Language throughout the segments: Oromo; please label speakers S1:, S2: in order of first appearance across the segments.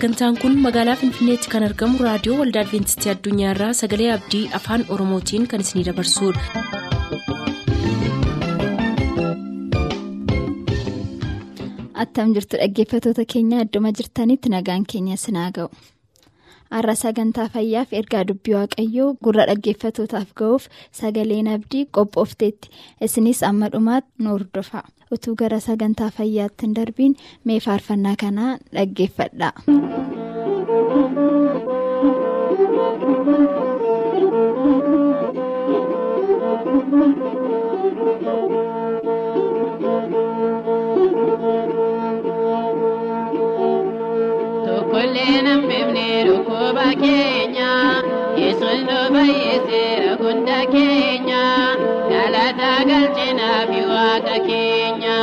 S1: sagantaan kun magaalaa finfinneetti kan argamu raadiyoo waldaa adventistii addunyaarraa sagalee abdii afaan oromootiin kan isinidabarsudha.
S2: attam jirtu dhaggeeffatoota keenya adduma jirtanitti nagaan keenya sinaa ga'u har'a sagantaa fayyaaf ergaa dubbii waaqayyoo gurra dhaggeeffatootaaf ga'uuf sagaleen abdii qophoofteetti isinis amma dhumaatti nu hordofaa utuu gara sagantaa fayyaatti hin darbiin mee faarfannaa kanaa dhaggeeffadha.
S3: Tokkollee namfifne dhukkuba keenya yesus nu fayyiseera hunda keenya galata galchinaaf waaqa keenya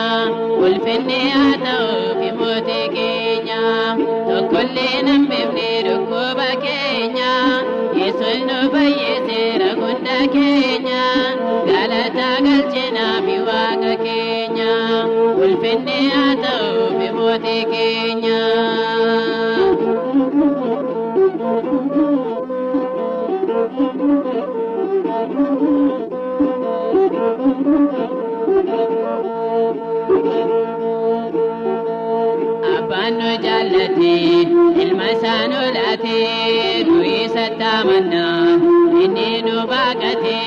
S3: ulfinne haa ta'uuf mootii keenya tokkollee namfifne dhukkuba keenya yesus nu fayyiseera hunda keenya galata galchinaaf waaqa keenya ulfinne haa ta'uuf mootii keenya. Jaallate ilma isaa nu laate nu isa taamannaa inni nu baaqate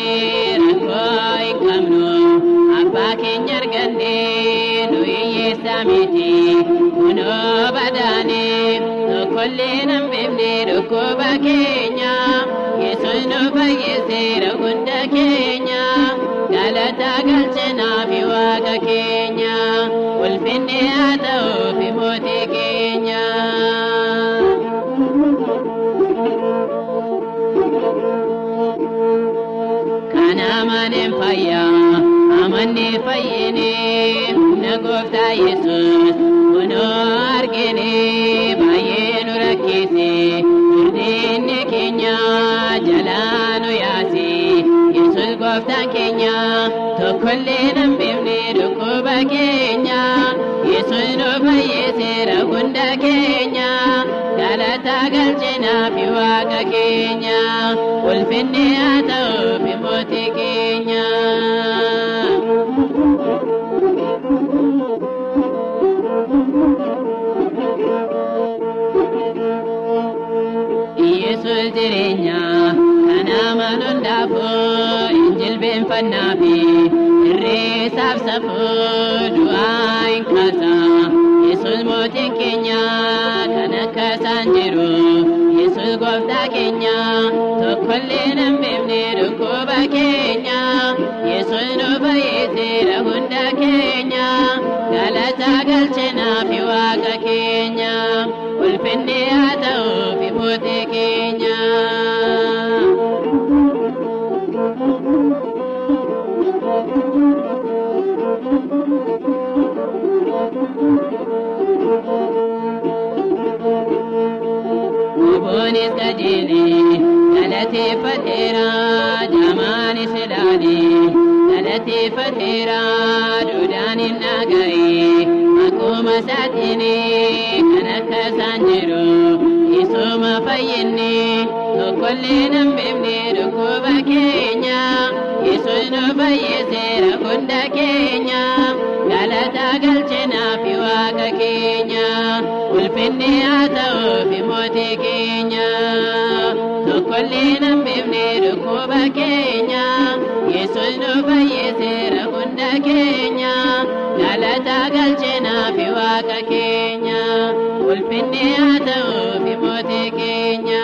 S3: rakkoo hin qabnu abbaa keenya arganne nu hiyyeessa miti kunoo badaane tokkollee nan beekne dhukkuba keenya yesus nu fayyiseera hunda keenya galata galchinaaf waaqa keenya ulfinne haa ta'uuf mootii keenya. Amaneen fayyaa amannee fayyine humna gooftaa yesus kunoo argine baay'ee nu rakkise jirdinni keenya jalaa nu yaase yesus gooftaan keenya tokkollee nan beekne dhukkuba keenya yesus nu fayyiseera hunda keenya galata galchinaaf waaqa keenya ulfinne haa ta'uuf Yesus jireenya kan amanu hundaafuu hin jilbeenfannaa fi irreessaaf safuu du'aa hin kaasa. Yesus mootiin keenya kan akka isaan jiru Yesus gooftaa keenya tokkollee nan beekne dhukkuba keenya Yesus nu fayyiseera hunda keenya galata galchinaaf waaqa keenya Oboonis qajeelee galateeffateera jaamaanis ilaalee galateeffateera duudhaan hin dhaga'e akkuma isaatiin kan akka isaan jiru isuma fayyinne tokkollee nan beekne dhukkuba keenya yesus nu fayyiseera hunda keenya galata galchinaaf waaqa keenya ulfinne haa ta'uuf mootii keenya tokkollee nan beekne dhukkuba keenya yesus nu fayyiseera hunda keenya galata galchinaaf waaqa keenya ulfinne haa ta'uuf mootii keenya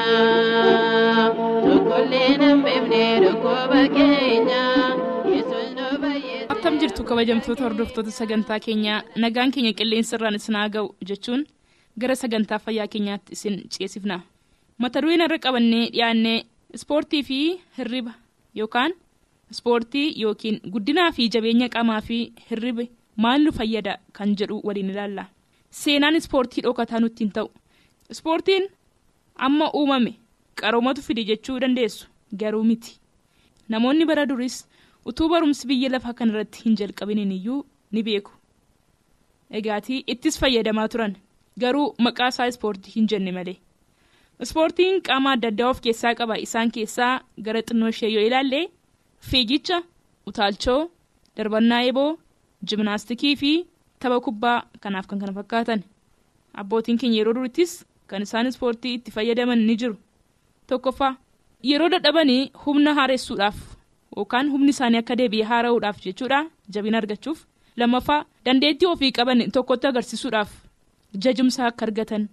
S3: tokkollee nan beekne dhukkuba keenya.
S4: Akkam jirtu kabajamtoota hordoftoota sagantaa keenyaa nagaan keenya qilleensa irraan isin haa ga'u jechuun gara sagantaa fayyaa keenyaatti isin ceesifna mata dureen irra qabannee dhiyaannee ispoortii fi hirriba yookaan ispoortii yookiin guddinaa fi jabeenya qaamaa fi hirriba maal nu fayyada kan jedhu waliin ilaalla. Seenaan ispoortii dhokataa nutti hin ta'u. Ispoortiin amma uumame qaroomatu fide jechuu dandeessu? Garuu miti. Namoonni bara duris utuu barumsi biyya lafaa kanarratti hin jalqabiniin iyyuu ni beeku. Egaatii ittis fayyadamaa turan garuu maqaa isaa ispoortii hin jenne malee. Ispoortiin qaama adda addaa of keessaa qaba isaan keessaa gara xinnoo ishee yoo ilaalle fiigicha, utaalchoo, darbannaa eeboo, jimnaastikii fi tapha kubbaa kanaaf kan kana fakkaatan. Abbootiin keenya yeroo durittis kan isaan ispoortii itti fayyadaman ni jiru. Tokkoffaa yeroo dadhabanii humna haaressuudhaaf yookaan humni isaanii akka deebi'ee haara'uudhaaf jechuudha jabina argachuuf. Lammaffaa dandeettii ofii qaban tokkotti agarsiisuudhaaf jajumsa akka argatan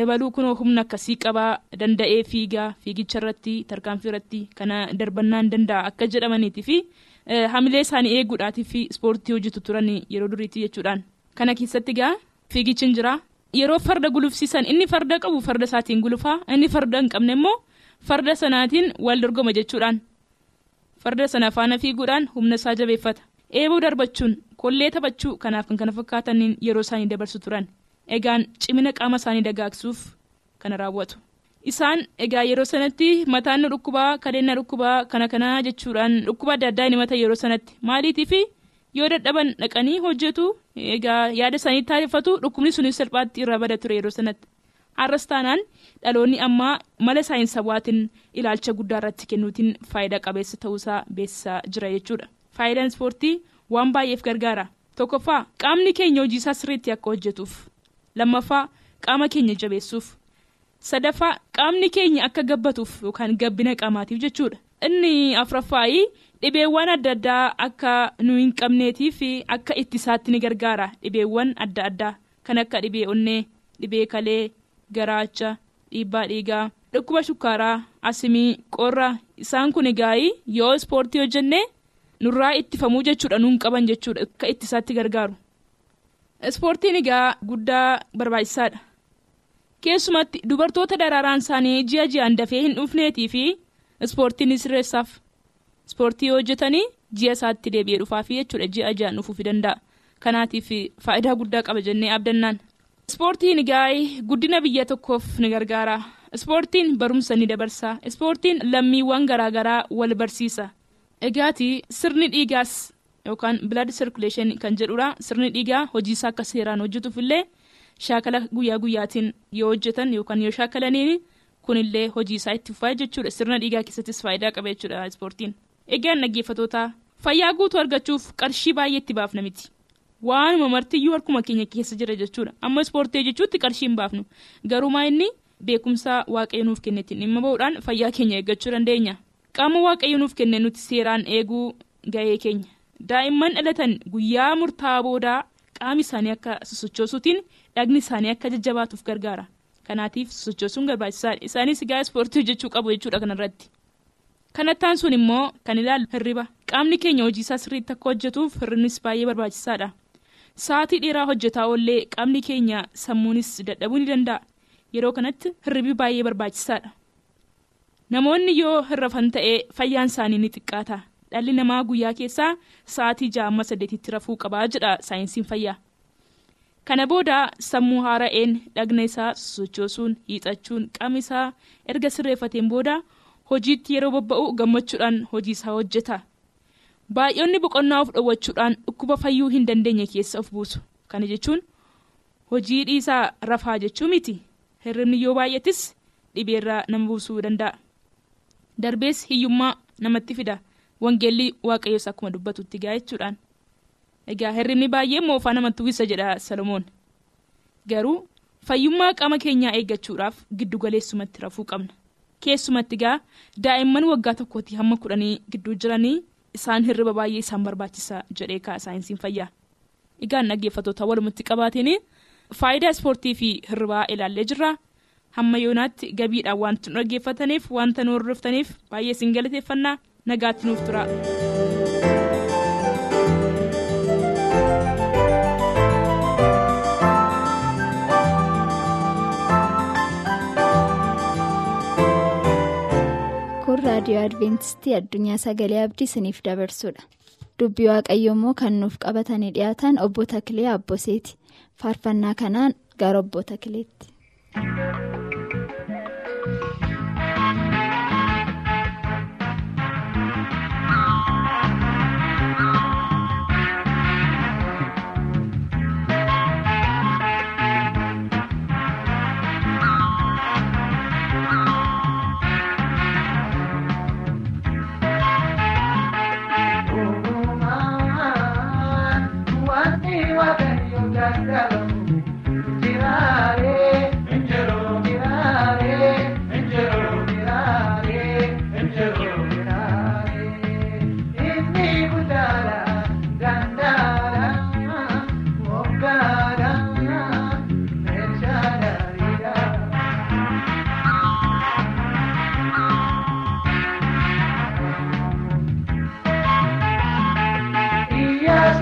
S4: eebaluu kunoo humna akkasii qabaa danda'ee fiigaa fiigicha irratti tarkaanfii irratti kana darbannaa hin danda'a akka jedhamaniitii fi hamilee isaanii eeguudhaatii fi ispoortii hojjetu turan yeroo duriitti jechuudhaan. Kana keessatti egaa fiigichi hin jira. Yeroo farda gulufsiisan inni farda qabu farda isaatiin gulufaa inni farda hin qabne immoo farda sanaatiin wal dorgoma jechuudhaan. Farda sana faana fiiguudhaan humna isaa jabeeffata. Eeboo darbachuun kollee taphachuu kanaaf kan kana fakkaataniin yeroo isaanii dabarsu turan. Egaan cimina qaama isaanii dagaagsuuf kana raawwatu. Isaan egaa yeroo sanatti mataan nu dhukkubaa kadeen na dhukkubaa kana kanaa jechuudhaan dhukkuba adda addaa ni mata yeroo sanatti maaliitiif yoo dadhaban dhaqanii hojjetu egaa yaada isaanii taarifatu dhukkubni sunis salphaatti irraa bada ture yeroo sanatti. Har'as taanaan dhaloonni ammaa mala saayinsawaatiin ilaalcha guddaa irratti kennuutiin faayidaa qabeessa ta'uusaa beeksisaa jira jechuudha. Faayidaan ispoortii waan baay'eef gargaara. Tokkoffaa qaamni keenya hojii isaa sirriitti akka hojjetuuf. Lammaffaa qaama keenya jabeessuuf. Sadaffaa qaamni keenya akka gabbatuuf yookaan gabbina qaamaatiif jechuudha. Inni afuraffaayi dhibeewwan adda addaa akka nu hin qabneetii fi akka ittisaatti ni gargaara. Dhibeewwan adda addaa kan akka dhibee onnee, dhibee kalee, garaacha, dhiibbaa dhiigaa, dhukkuba shukkaaraa, asimii, qorra isaan kun egaa yoo ispoortii hojjenne nurraa ittifamuu jechuudha nuun qaban jechuudha akka ittisaatti gargaaru. Ispoortiin egaa guddaa barbaachisaadha. Keessumatti dubartoota daraaraan isaanii ji'a ji'aan dafee hin dhufneetii fi ispoortiin sirreessaaf. Ispoortii hojjetanii ji'a isaatti deebi'ee dhufaafi jechuudha ji'a ji'aan dhufuufi danda'a. Kanaatiif faayidaa guddaa qaba jennee abdannaan. Ispoortiin egaa guddina biyya tokkoof ni gargaara. Ispoortiin barumsa ni dabarsa. Ispoortiin lammiiwwan garaagaraa wal barsiisa. Egaati sirni dhiigaas yookaan blood circulation kan jedhudha. Sirni dhiigaa hojiisaa akka seeraan hojjetuuf illee shaakala guyyaa guyyaatiin yoo hojjetan yookaan yoo shaakalaniin kunillee hojiisaa itti fufaa jechuudha. Sirna dhiigaa keessattis faayidaa qaba jechuudha ispoortiin. Egaan dhaggeeffatootaa fayyaa guutuu argachuuf qarshii baay'ee itti baafna miti. Waanuma martiyyuu harkuma keenya keessa jira jechuudha. Amma ispoortii jechuutti qarshii hin baafnu. Garumaa inni beekumsa waaqayyo nuuf kennetiin dhimma bahuudhaan fayyaa keenya eeggachuu dandeenya. Qaama waaqayyo nuuf kenne nuti seeraan eeguu gahee keenya. Daa'imman dhalatan guyyaa murtaa'aa boodaa qaami isaanii akka sosochoosuutiin dhagni isaanii akka jajjabaatuuf gargaara. Kanaatiif sosochoosuun barbaachisaadha. Isaanis egaa ispoortii hojjechuu qabu jechuudha kanarratti. Kanattaan sun immoo kan ilaallu hirriba. Qaamni keenya hojiisaa sirriitti akka hojjetuuf hirribnis baay'ee barbaachisaadha. Sa'aatii dheeraa hojjetaa oollee qaamni keenya sammuunis dadhabuu ni danda'a. Yeroo kanatti hirribi baay'ee barbaachisaadha. Namoonni yoo hirrafan ta'ee fayyaan isaanii ni xiqqaata. Dhalli namaa guyyaa keessaa sa'aatii ja'a saddeetitti rafuu qabaa jedha saayinsiin fayyaa. Kana booda sammuu haara'een dhagna isaa sochoosuun hiixachuun qaama isaa erga sirreeffateen booda hojiitti yeroo bobba'u gammachuudhaan hojii isaa hojjeta. Baay'oonni boqonnaa of dhowwachuudhaan dhukkuba fayyuu hin dandeenye keessa of buusu. Kana jechuun hojii dhiisaa rafaa jechuu miti. Hirribni yoo baay'atis dhibeerraa nama buusuu danda'a. Darbees hiyyummaa namatti fida. Wangeelli waaqayyoos akkuma dubbatutti gaa jechuudhaan. Egaa hirribni baay'ee moofaa namatti uwwisa jedha Salomoon. Garuu fayyummaa qaama keenyaa eeggachuudhaaf giddu galeessumatti rafuu qabna. Keessumatti gaa daa'imman waggaa tokkootii hamma kudhanii gidduu jiranii isaan hirriba baay'ee isaan barbaachisa jedhee kaa saayinsiin fayyaa. Egaan dhaggeeffattoota walumatti qabaatiin faayidaa ispoortii fi hirribaa ilaallee jirra. Hamma yoonaatti gabiidhaan wanti nu dhaggeeffataniif wanta nu hordoftaniif baay'ee isin galateeffannaa nagaatti nuuf tura.
S2: kun raadiyoo adventistii addunyaa sagalee abdii isiniif dabarsudha dubbii waaqayyo immoo kan nuuf qabatanii dhiyaatan obbo Takilee Abboseeti faarfannaa kanaan gara obbo Takileetti.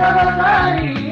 S5: Sabasari.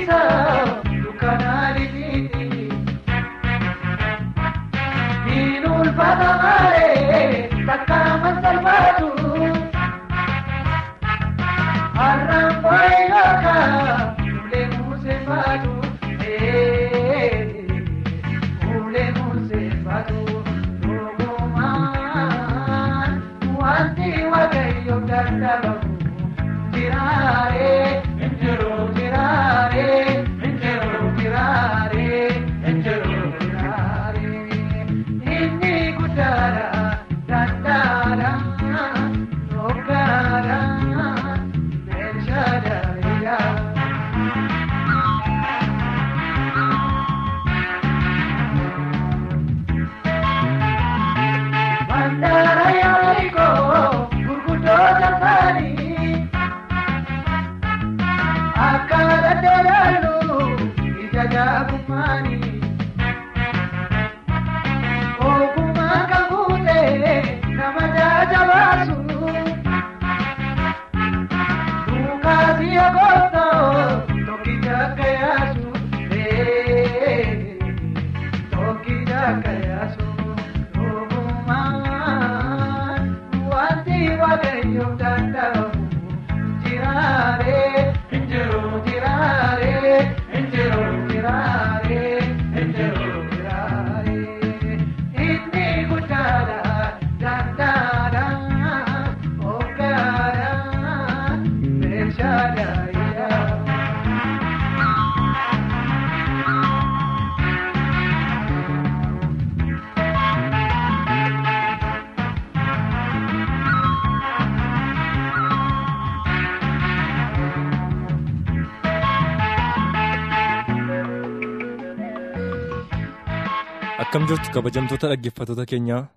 S5: jirtu kabajamtoota dhaggeeffattoota keenyaa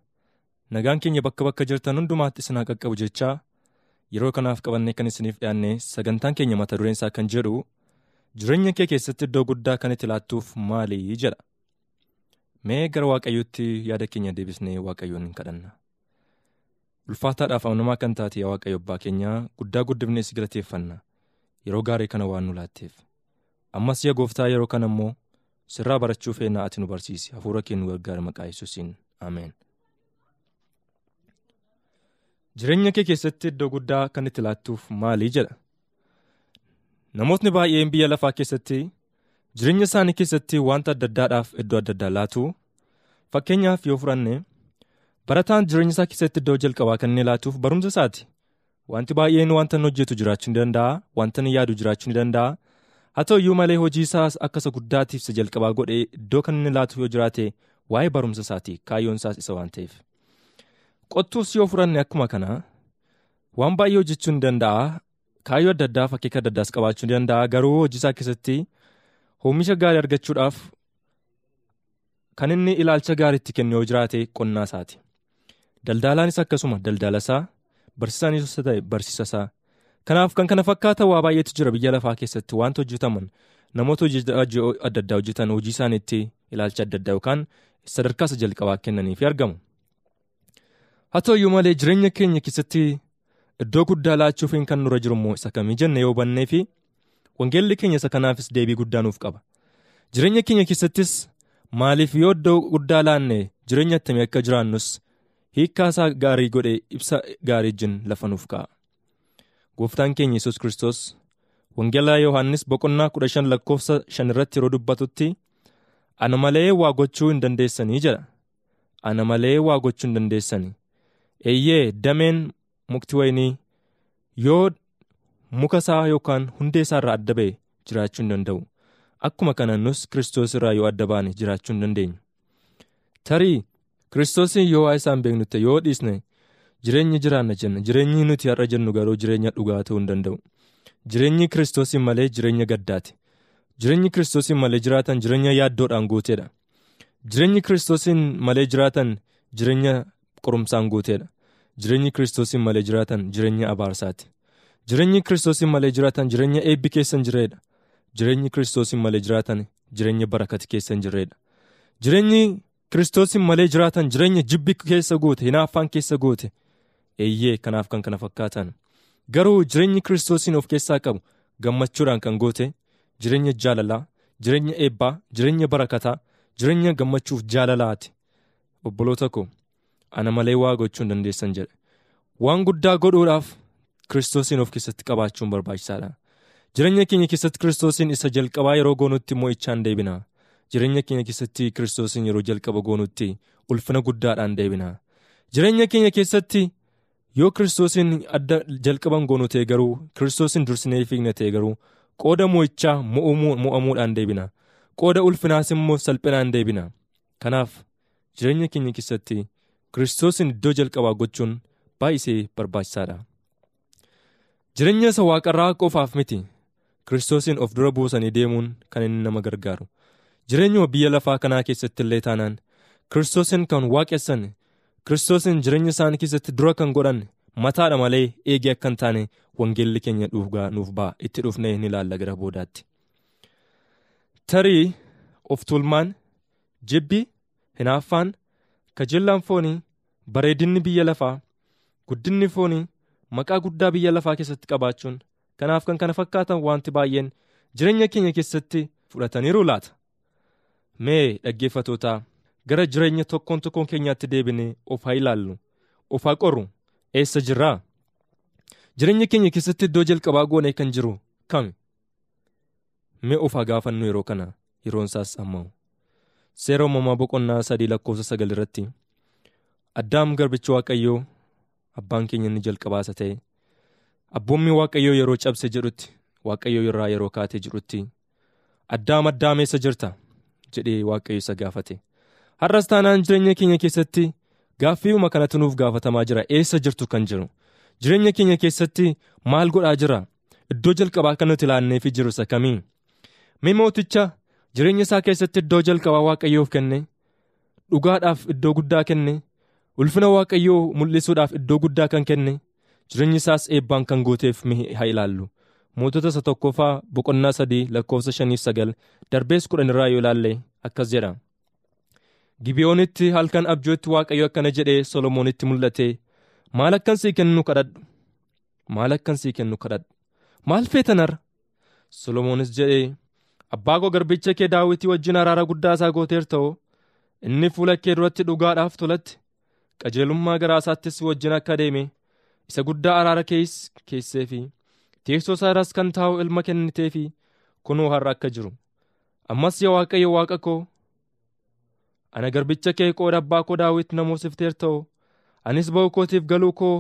S5: nagaan keenya bakka bakka jirtan hundumaatti isin haa qaqqabu jechaa yeroo kanaaf qabannee kan isiniif dhiyaanne sagantaan keenya mata dureen isaa kan jedhu jireenya kee keessatti iddoo guddaa kan itti laattuuf maali jedha. Mee gara waaqayyootti yaada keenya deebisnee waaqayyoon hin kadhanna. Ulfaataadhaaf amanamaa kan taate yaa waaqayyo abbaa keenyaa guddaa guddifnee si galateeffanna. Yeroo gaarii kana waan nu laatteef. Ammas yaa gooftaa yeroo kana immoo sirraa barachuu feennaa ati nu barsiisi hafuura kee nu gargaara maqaa yesuusiin ameen. jireenya kee keessatti iddoo guddaa kan itti laattuuf maalii jedha? Namootni baay'een biyya lafaa keessatti jireenya isaanii keessatti wanta adda addaadhaaf iddoo adda addaa laatu? Fakkeenyaaf yoo fudhanne barataan jireenya isaa keessatti iddoo jalqabaa kan inni laatuuf barumsa isaati? Wanti baay'een wanta inni hojjetu jiraachuu ni danda'a? Wanta inni yaadu jiraachuu ni danda'a
S6: haa ta'u iyyuu malee hojii isaas akka isa guddaatiif isa jalqabaa godhee iddoo kan inni laatu yoo jiraate waa'ee barumsa isaati kaayyoon isaas isa waan ta'eef. Qottuus yoo furanne akkuma kanaa waan baay'ee hojjechuu ni danda'a kaayyoo adda addaa fakkeeka adda addaas qabaachuu ni danda'a garuu hojii isaa keessatti oomisha gaarii argachuudhaaf kan inni ilaalcha gaarii itti kennu yoo jiraate qonnaa isaati. Daldaalaanis akkasuma daldala isaa barsiisaanis ta'e barsiisa. Kanaaf kan kana fakkaatan waa baay'eetu jira biyya lafaa keessatti wanta hojjetaman namoota hojii adda addaa hojjetan hojii isaaniitti ilaalcha adda addaa yookaan sadarkaa isa jalqabaa kennaniif argamu. Haa ta'u iyyuu malee jireenya keenya keessatti iddoo guddaa laachuuf kan nurra jiru immoo isa kamii jenne yoo hubannee fi wangeelli keenya isa kanaafis deebii guddaa nuuf qaba. Jireenya keenya keessattis maaliif yoo iddoo guddaa laanne jireenya attamii akka jiraannus hiikkaa isaa gaarii godhee ibsa gaarii wajjin lafa nuuf kaa'a. Gooftaan keenya Yesuus Kiristoos Wangeelaa Yohaannis boqonnaa kudha shan lakkoofsa shan irratti yeroo dubbatutti ana malee waa gochuu hin dandeessanii jedha. Ana malee waa gochuu hin dandeessanii. Eeyyee dameen mukti wayinii yoo muka isaa yookaan hundee isaa irraa adda ba'e jiraachuu hin danda'u. Akkuma kana nus Kiristoos irraa yoo adda baane jiraachuu hin dandeenyu. Tarii Kiristoosin yoo waa isaan beeknu ta'e yoo dhiisne jireenyi jiraanna jenna jireenyi nuti har'a jennu garuu jireenya dhugaa ta'uu hin danda'u. Jireenyi Kiristoosin malee jireenya gaddaati. Jireenyi Kiristoosin malee jiraatan jireenya yaaddoodhaan guuteedha. Jireenyi Kiristoosin malee jiraatan jireenya qorumsaan guuteedha. Jireenyi Kiristoosin malee jiraatan jireenya abaarsaati. Jireenyi Kiristoosin malee jiraatan jireenya eebbi keessa hin jirredha. Jireenyi Kiristoosin malee jiraatan jireenya barakati keessa hin jirredha. Jireenyi Kiristoosin malee jiraatan jireenya jibbi keessa guute hinaaffaan keessa guute. Eeyyee kanaaf kan kana fakkaatan. Garuu jireenyi Kiristoosiin of keessaa qabu gammachuudhaan kan goote jireenya jaalalaa, jireenya eebbaa, jireenya barakataa, jireenya gammachuuf jaalalaati. Obboloota koo ana malee waa gochuu hin dandeessan jedhe. Waan guddaa godhuudhaaf Kiristoosiin of keessatti qabaachuun barbaachisaadha. Jireenya keenya keessatti Kiristoosiin isa jalqabaa yeroo goonutti mo'ichaan deebina. Jireenya keenya keessatti Kiristoosiin yeroo jalqaba goonutti ulfina guddaadhaan deebina. Jireenya keenya keessatti yoo Kiristoosiin adda jalqaban goonu ta'e garuu Kiristoosiin dursinee fiigna ta'e garuu qooda mo'ichaa mo'amuudhaan deebina. Qooda ulfinaas immoo salphinaan deebina. Kanaaf jireenya keenya keessatti Kiristoosiin iddoo jalqabaa gochuun baay'isee barbaachisaadha. Jireenya isa waaqarraa qofaaf miti. Kiristoosiin of dura buusanii deemuun kan inni nama gargaaru. Jireenyuma biyya lafaa kanaa keessatti illee taanaan Kiristoosiin kan waaqessan Kiristoosiin jireenya isaanii keessatti dura kan godhan mataadha malee eegee akka hin taane wangeelli keenya dhugaa nuuf ba'a itti dhufnee ni ilaalla gara boodaatti. Tarii of tuulmaan jibbi hinaaffaan kajeellaan foonii bareedinni biyya lafaa guddinni foonii maqaa guddaa biyya lafaa keessatti qabaachuun kanaaf kan kana fakkaatan wanti baay'een jireenya keenya keessatti fudhataniiru laata. Mee dhaggeeffatootaa gara jireenya tokkoon tokkoon keenyaatti deebinee of haa ilaallu of haa qorru eessa jirraa? Jireenya keenya keessatti iddoo jalqabaa goonee kan jiru kami? Mee of haa gaafannu yeroo kana yeroon isaas ammoo. Seera uumamaa boqonnaa sadii lakkoofsa sagal irratti addaam garbichi waaqayyoo abbaan keenya inni jalqabaasa ta'e abboommi waaqayyoo yeroo cabse jedhutti waaqayyoo irraa yeroo kaatee jedhutti addaam addaam eessa jirta jedhee waaqayyo isa gaafate har'as taanaan jireenya keenya keessatti gaaffiiwuma kanatu nuuf gaafatamaa jira eessa jirtu kan jiru? Jireenya keenya keessatti maal godhaa jira? Iddoo jalqabaa kan nuti ilaanneefi jiru isa kamii mee mooticha jireenya isaa keessatti iddoo jalqabaa waaqayyoof kenne? Dhugaadhaaf iddoo guddaa kenne? Ulfina waaqayyoo mul'isuudhaaf iddoo guddaa kan kenne? Jireenyi isaas eebbaan kan guuteef haa ilaallu. Mootota isa tokkoffaa boqonnaa sadii lakkoofsa shaniif sagal darbees kudhan irraa yoo ilaalle akkas jedha. Gibeyoonitti halkan abjootti waaqayyo akkana jedhee Solomoonitti mul'ate maal akkan sii kennu kadhadhu? Maal akkan sii kennu kadhadhu? Maal feetanar Solomoonis jedhee abbaa koo garbicha kee daawwitii wajjin araara guddaa isaa gooteer ta'u inni fuula kee duratti dhugaadhaaf tolatti qajeelummaa garaa isaattis wajjin akka deeme isa guddaa araara kees keessee fi teessoo isaa irras kan taa'u ilma kennitee fi kunoo har'a akka jiru. Ammas yaa waaqayyo waaqa koo ana garbicha kee qooda abbaa koo daawit namoosifteer ta'u anis ba'u kootiif galuu koo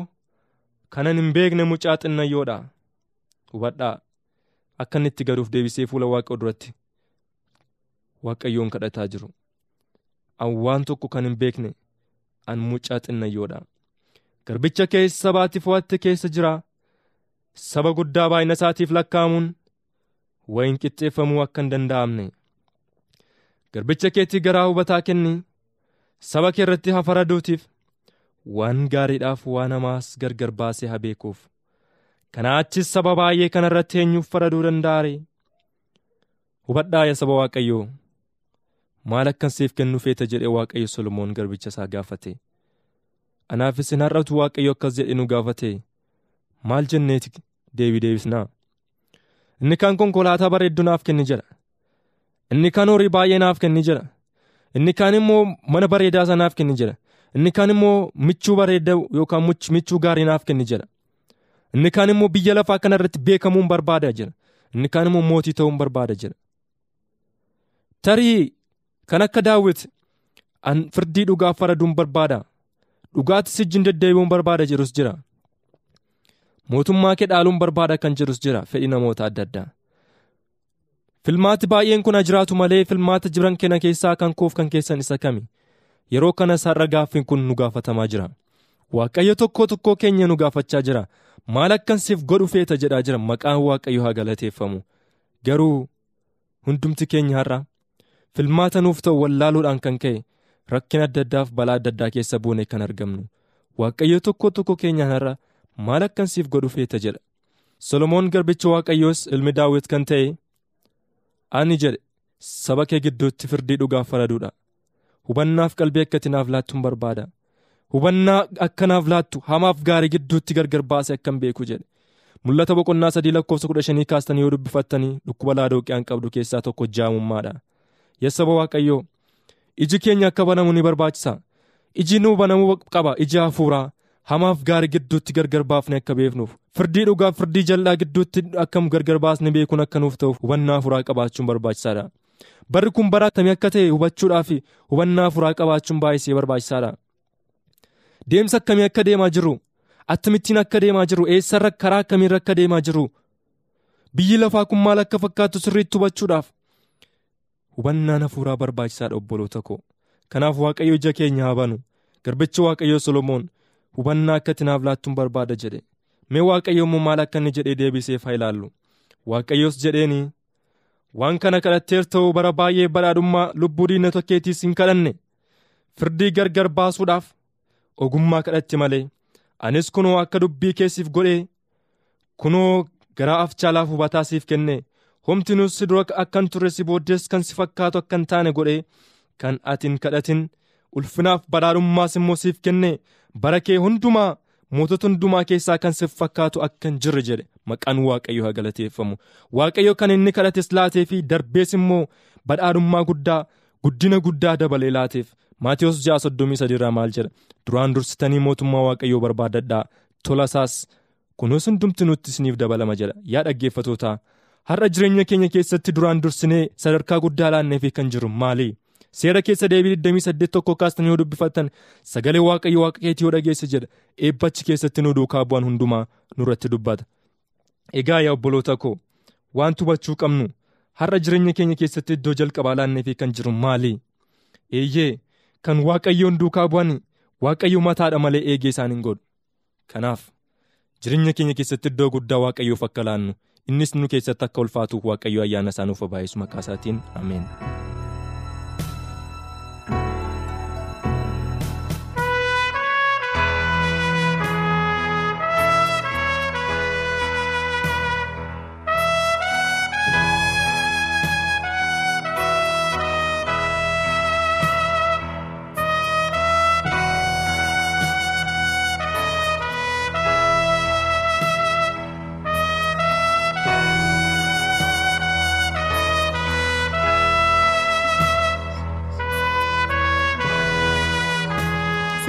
S6: kanan hin beekne mucaa xinnayyoodha hubadhaa akka inni itti galuuf deebisee fuula waaqa duratti waaqayyoon kadhataa jiru. An waan tokko kan hin beekne an mucaa xinnayyoodha. Garbicha keessa sabaatti fo'atte keessa jira. Saba guddaa baay'ina isaatiif lakkaa'amuun wayin qixxeeffamuu akka hin danda'amne. Garbicha keetti garaa hubataa kenni. Saba kee irratti haa faraduutiif waan gaariidhaaf waan hamaas gargar baasee haa beekuuf. Kanaa achis saba baay'ee kana irratti eenyuuf faraduu danda'a? Hubadhaa yaa saba Waaqayyoo. Maal akkan siif kennu feeta jedhee Waaqayyo Solomoon garbicha isaa gaafate. Anaaf isin har'atu Waaqayyo akkas jedhe nu gaafate. Maal jenneeti deebii deebisnaa? Inni kaan konkolaataa bareedduu naaf kenni jedha. Inni kaan horii baay'ee naaf kenni jedha. Inni kaan immoo mana bareedaa isaa naaf kenni jedha. Inni kaan immoo michuu bareedaa yookaan michuu gaarii naaf kenni jedha. Inni kaan immoo biyya lafaa kana irratti beekamuun barbaada jedha. Inni kaan immoo mootii ta'uun barbaada jedha. Tarii kan akka daawwiti an firdii dhugaaf faraduun barbaada. Dhugaatti sijjin deddeebi'uun barbaada jedhus jira. Mootummaa kee dhaaluun barbaada kan jedhus jira fedhii namoota adda addaa. Filmaati baay'een kun jiraatu malee filmaata jiran kana keessaa kan koof kan keessan isa kami. Yeroo kana sarara gaaffiin kun nu gaafatamaa jira. Waaqayyo tokko tokkoo keenya nu gaafachaa jira. Maal akkan siif godhu feeta jedhaa jira maqaan Waaqayyo haa galateeffamu. Garuu hundumti keenya har'a filmaata nuuf ta'u wallaaluudhaan kan ka'e rakkina adda addaaf balaa adda addaa keessa buune kan argamnu. Waaqayyo tokko tokko keenya har'a maal akkan siif godhu feeta jedha. Solomoon garbichi Waaqayyoos ilmi daawwit kan ta'e ani jedhe saba kee gidduutti firdii dhugaaf faraduudha. Hubannaaf qalbii akkati naaf laattuun barbaada. Hubannaa akkanaaf laattu hamaaf gaarii gidduutti gargar baase akkan beeku jedhe. Mul'ata boqonnaa sadii lakkoofsa kudha shanii kaastanii yoo dubbifattanii dhukkuba laadooqiyaan qabdu keessaa tokko jaamummaadha. Yassaba Waaqayyoo iji keenya akka banamu ni barbaachisa. Iji nuu banamuu qaba iji hafuuraa. Hamaaf gaarii gidduutti gargar baafne akka beeknuuf. Firdii dhugaaf firdii jal'aa gidduutti akkam gargar baasne beekuun akka nuuf ta'uuf hubannaa hafuuraa qabaachuun barbaachisaadha. Barri kun bara akkamii akka ta'e hubachuudhaaf hubannaa hafuuraa qabaachuun baay'isee barbaachisaadha. Deemsa akkamii akka deemaa jirru? Akkamittiin akka deemaa jirru? Eessarra karaa akkamiirra akka deemaa jirru? Biyyi lafaa kun maal akka fakkaatu sirriitti hubachuudhaaf? Hubannaan hafuuraa barbaachisaadha obboloota koo. Kanaaf Waaqayyo ija keenya haa banu. Garbichi Waaqayyoo Solomoon hubannaa akka naaf laattuun barbaada jedhe. Mee Waaqayyo immoo maal akka inni jedhee deebiseef haa ilaallu. Waaqayyoos jedheeni waan kana kadhatteer ta'uu bara baay'ee badhaadhummaa lubbuu diina tokkeetiis hin kadhanne firdii gargar baasuudhaaf ogummaa kadhatte malee anis kunoo akka dubbii keessiif godhee kunoo garaa afchaalaaf hubataa siif kenne homti nus si dura akkan turre si booddees kan si fakkaatu akka hin taane godhee kan ati hin kadhatin ulfinaaf badhaadhummaas immoo siif kenne bara kee hundumaa mootota hundumaa keessaa kan siif fakkaatu akka hin jirre jedhe maqaan waaqayyo haa galateeffamu. Waaqayyo kan inni kadhates laatee fi darbees immoo badhaadhummaa guddaa guddina guddaa dabalee laateef. Maatiyoos ja'a soddomii sadiirraa maal jedha? Duraan dursitanii mootummaa waaqayyoo barbaadadhaa. Tola isaas kunuus hundumti nutti isiniif dabalama jedha. Yaa dhaggeeffatootaa har'a jireenya keenya keessatti duraan dursinee sadarkaa guddaa laanneefi kan jiru maali seera keessa deebii 28 tokko kaastanii yoo dubbifattan sagalee waaqayyo waaqa keetii yoo dhageesse jedha eebbachi keessatti nu duukaa bu'an hundumaa nurratti dubbata. Egaa yaa obboloota koo waan hubachuu qabnu har'a jireenya keenya keessatti iddoo jalqabaa laanneefi kan jiru maali? Eeyyee kan waaqayyoon duukaa bu'an waaqayyo mataadha malee eegee isaan hin godhu. Kanaaf jireenya keenya keessatti iddoo guddaa waaqayyoof akka laannu innis nu keessatti akka ulfaatuuf waaqayyo ayyaana isaa nuuf maqaa isaatiin ameen.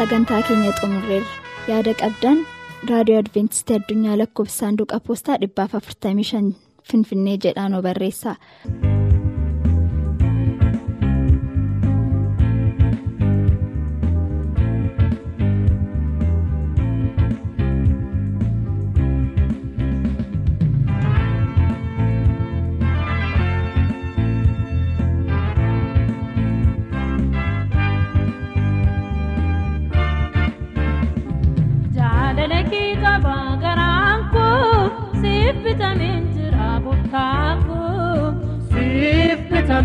S2: Sagantaa keenya xumurreerra yaada qabdan raadiyoo adventistii addunyaa lakkoofsa saanduqa poostaa 455 finfinnee jedhaa nu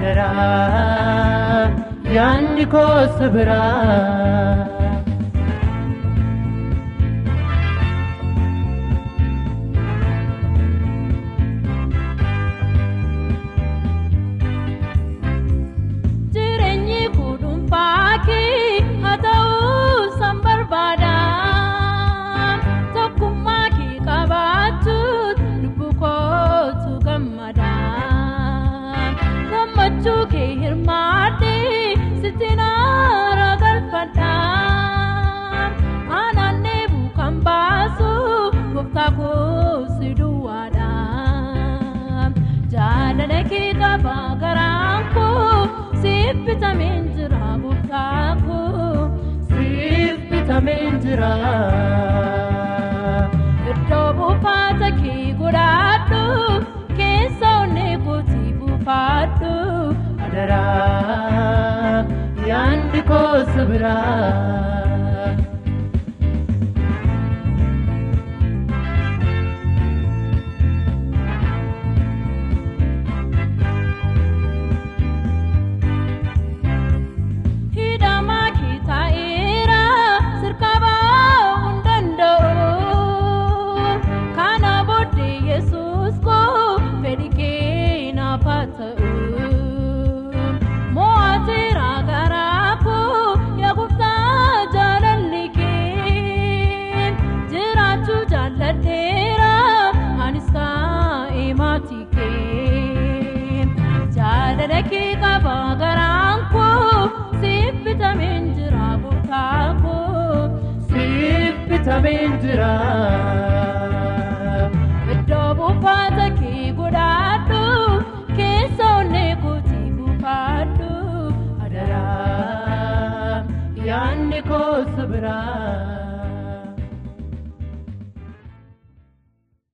S7: አደራ ያንድ ኮስ ብራ cosa habrá. sabeen jira.